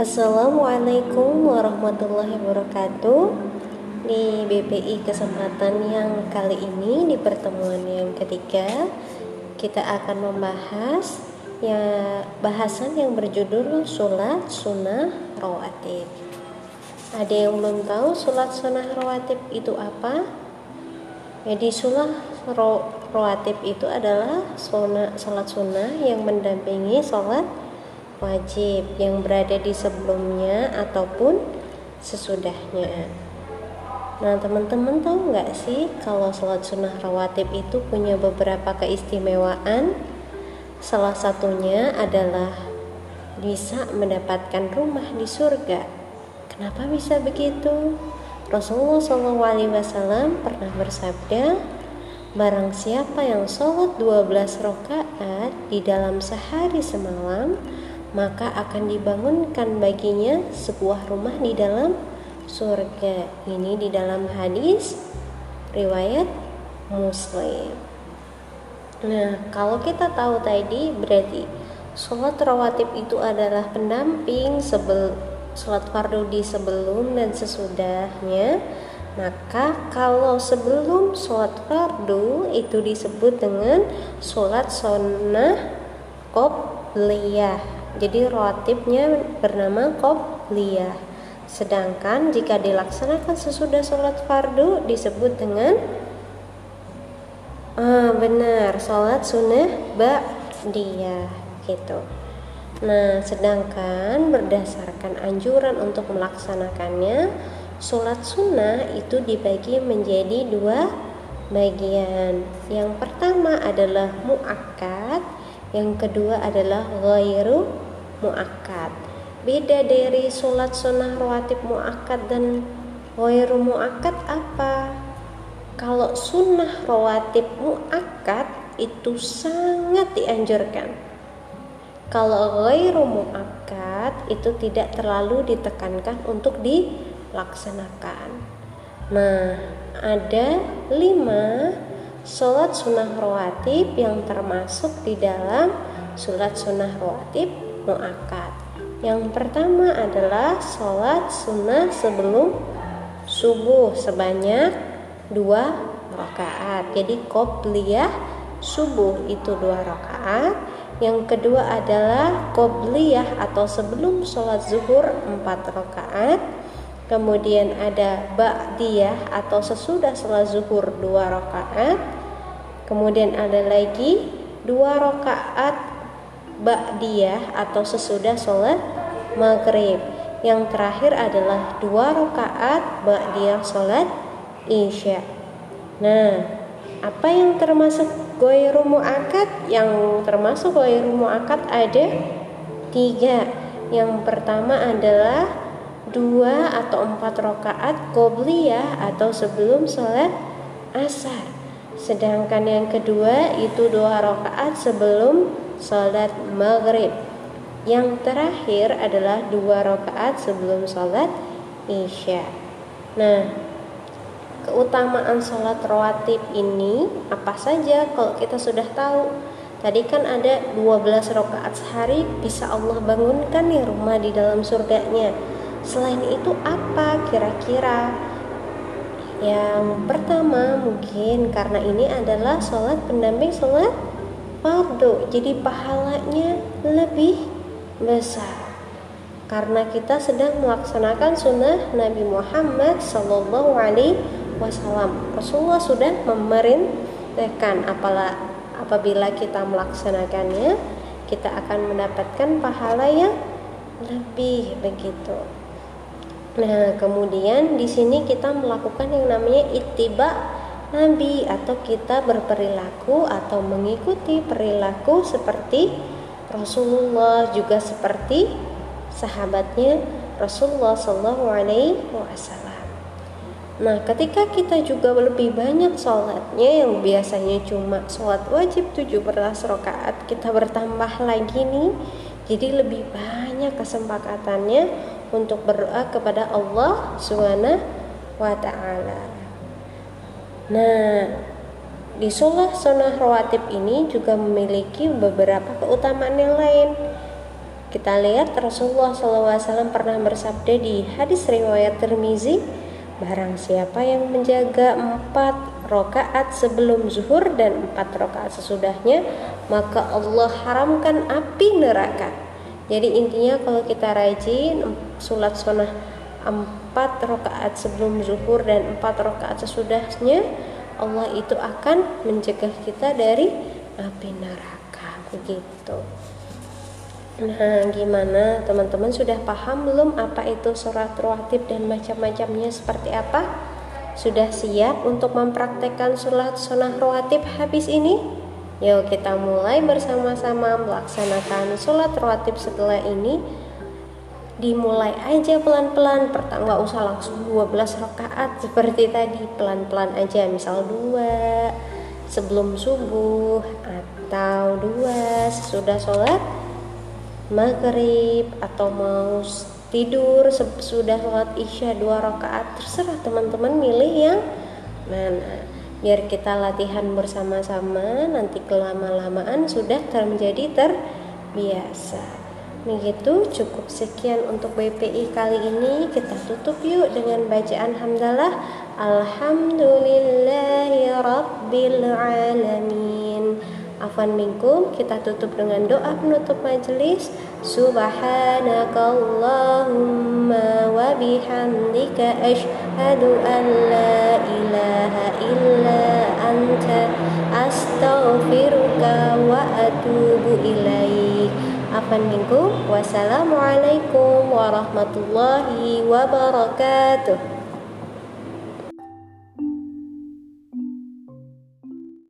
Assalamualaikum warahmatullahi wabarakatuh Di BPI kesempatan yang kali ini Di pertemuan yang ketiga Kita akan membahas ya bahasan yang berjudul Sulat Sunnah Rawatib Ada yang belum tahu Sulat Sunnah Rawatib itu apa? Jadi sunnah rawatib itu adalah sholat sunnah yang mendampingi sholat wajib yang berada di sebelumnya ataupun sesudahnya. Nah, teman-teman tahu nggak sih kalau sholat sunnah rawatib itu punya beberapa keistimewaan? Salah satunya adalah bisa mendapatkan rumah di surga. Kenapa bisa begitu? Rasulullah SAW pernah bersabda, Barang siapa yang sholat 12 rakaat di dalam sehari semalam, maka akan dibangunkan baginya sebuah rumah di dalam surga. Ini di dalam hadis riwayat Muslim. Nah, kalau kita tahu tadi berarti sholat rawatib itu adalah pendamping sholat fardu di sebelum dan sesudahnya. Maka kalau sebelum sholat fardu itu disebut dengan sholat sunnah qobliyah jadi rotibnya bernama qobliyah. Sedangkan jika dilaksanakan sesudah sholat fardu disebut dengan ah, benar sholat sunnah ba'diyah gitu. Nah, sedangkan berdasarkan anjuran untuk melaksanakannya, sholat sunnah itu dibagi menjadi dua bagian. Yang pertama adalah muakkad, yang kedua adalah ghairu muakkad. Beda dari sholat sunnah rawatib muakkad dan ghairu muakkad apa? Kalau sunnah rawatib muakkad itu sangat dianjurkan. Kalau ghairu muakkad itu tidak terlalu ditekankan untuk dilaksanakan. Nah, ada lima sholat sunnah rawatib yang termasuk di dalam sholat sunnah rawatib muakkad. Yang pertama adalah sholat sunnah sebelum subuh sebanyak dua rakaat. Jadi qobliyah subuh itu dua rakaat. Yang kedua adalah qobliyah atau sebelum sholat zuhur empat rakaat. Kemudian ada ba'diyah atau sesudah sholat zuhur dua rakaat. Kemudian ada lagi dua rakaat ba'diyah atau sesudah sholat maghrib. Yang terakhir adalah dua rakaat ba'diyah sholat isya. Nah, apa yang termasuk goyru mu'akad? Yang termasuk goyru mu'akad ada tiga. Yang pertama adalah dua atau empat rakaat qobliyah atau sebelum sholat asar. Sedangkan yang kedua itu dua rakaat sebelum sholat maghrib. Yang terakhir adalah dua rakaat sebelum sholat isya. Nah, keutamaan sholat rawatib ini apa saja kalau kita sudah tahu Tadi kan ada 12 rakaat sehari bisa Allah bangunkan nih rumah di dalam surganya. Selain itu apa kira-kira? Yang pertama mungkin karena ini adalah sholat pendamping sholat fardu, jadi pahalanya lebih besar. Karena kita sedang melaksanakan sunnah Nabi Muhammad Wasallam. Rasulullah sudah memerintahkan apalah apabila kita melaksanakannya, kita akan mendapatkan pahala yang lebih begitu. Nah, kemudian di sini kita melakukan yang namanya ittiba Nabi atau kita berperilaku atau mengikuti perilaku seperti Rasulullah juga seperti sahabatnya Rasulullah Shallallahu Alaihi Wasallam. Nah, ketika kita juga lebih banyak sholatnya yang biasanya cuma sholat wajib 17 rakaat, kita bertambah lagi nih, jadi lebih banyak kesempakatannya untuk berdoa kepada Allah Subhanahu wa taala. Nah, di sholat sunnah rawatib ini juga memiliki beberapa keutamaan yang lain. kita lihat Rasulullah SAW pernah bersabda di hadis riwayat Tirmizi, barang siapa yang menjaga empat rokaat sebelum zuhur dan empat rokaat sesudahnya, maka Allah haramkan api neraka. Jadi intinya kalau kita rajin sulat sunnah empat rokaat sebelum zuhur dan empat rokaat sesudahnya, Allah itu akan mencegah kita dari api neraka. Begitu. Nah, gimana teman-teman sudah paham belum apa itu surat rawatib dan macam-macamnya seperti apa? Sudah siap untuk mempraktekkan sholat sunnah rawatib habis ini? Yuk kita mulai bersama-sama melaksanakan sholat rawatib setelah ini. Dimulai aja pelan-pelan. Pertama nggak usah langsung 12 rakaat seperti tadi. Pelan-pelan aja misal dua sebelum subuh atau dua sesudah sholat maghrib atau mau tidur sudah sholat isya dua rakaat terserah teman-teman milih yang mana. Biar kita latihan bersama-sama nanti kelama-lamaan sudah terjadi terbiasa. Begitu cukup sekian untuk BPI kali ini. Kita tutup yuk dengan bacaan hamdalah Alhamdulillahi Rabbil Alamin Afan minkum kita tutup dengan doa penutup majelis. Subhanakallahumma wa bihamdika ashhadu an la ilaha illa anta astaghfiruka wa atubu ilaik. Afan minkum wassalamualaikum warahmatullahi wabarakatuh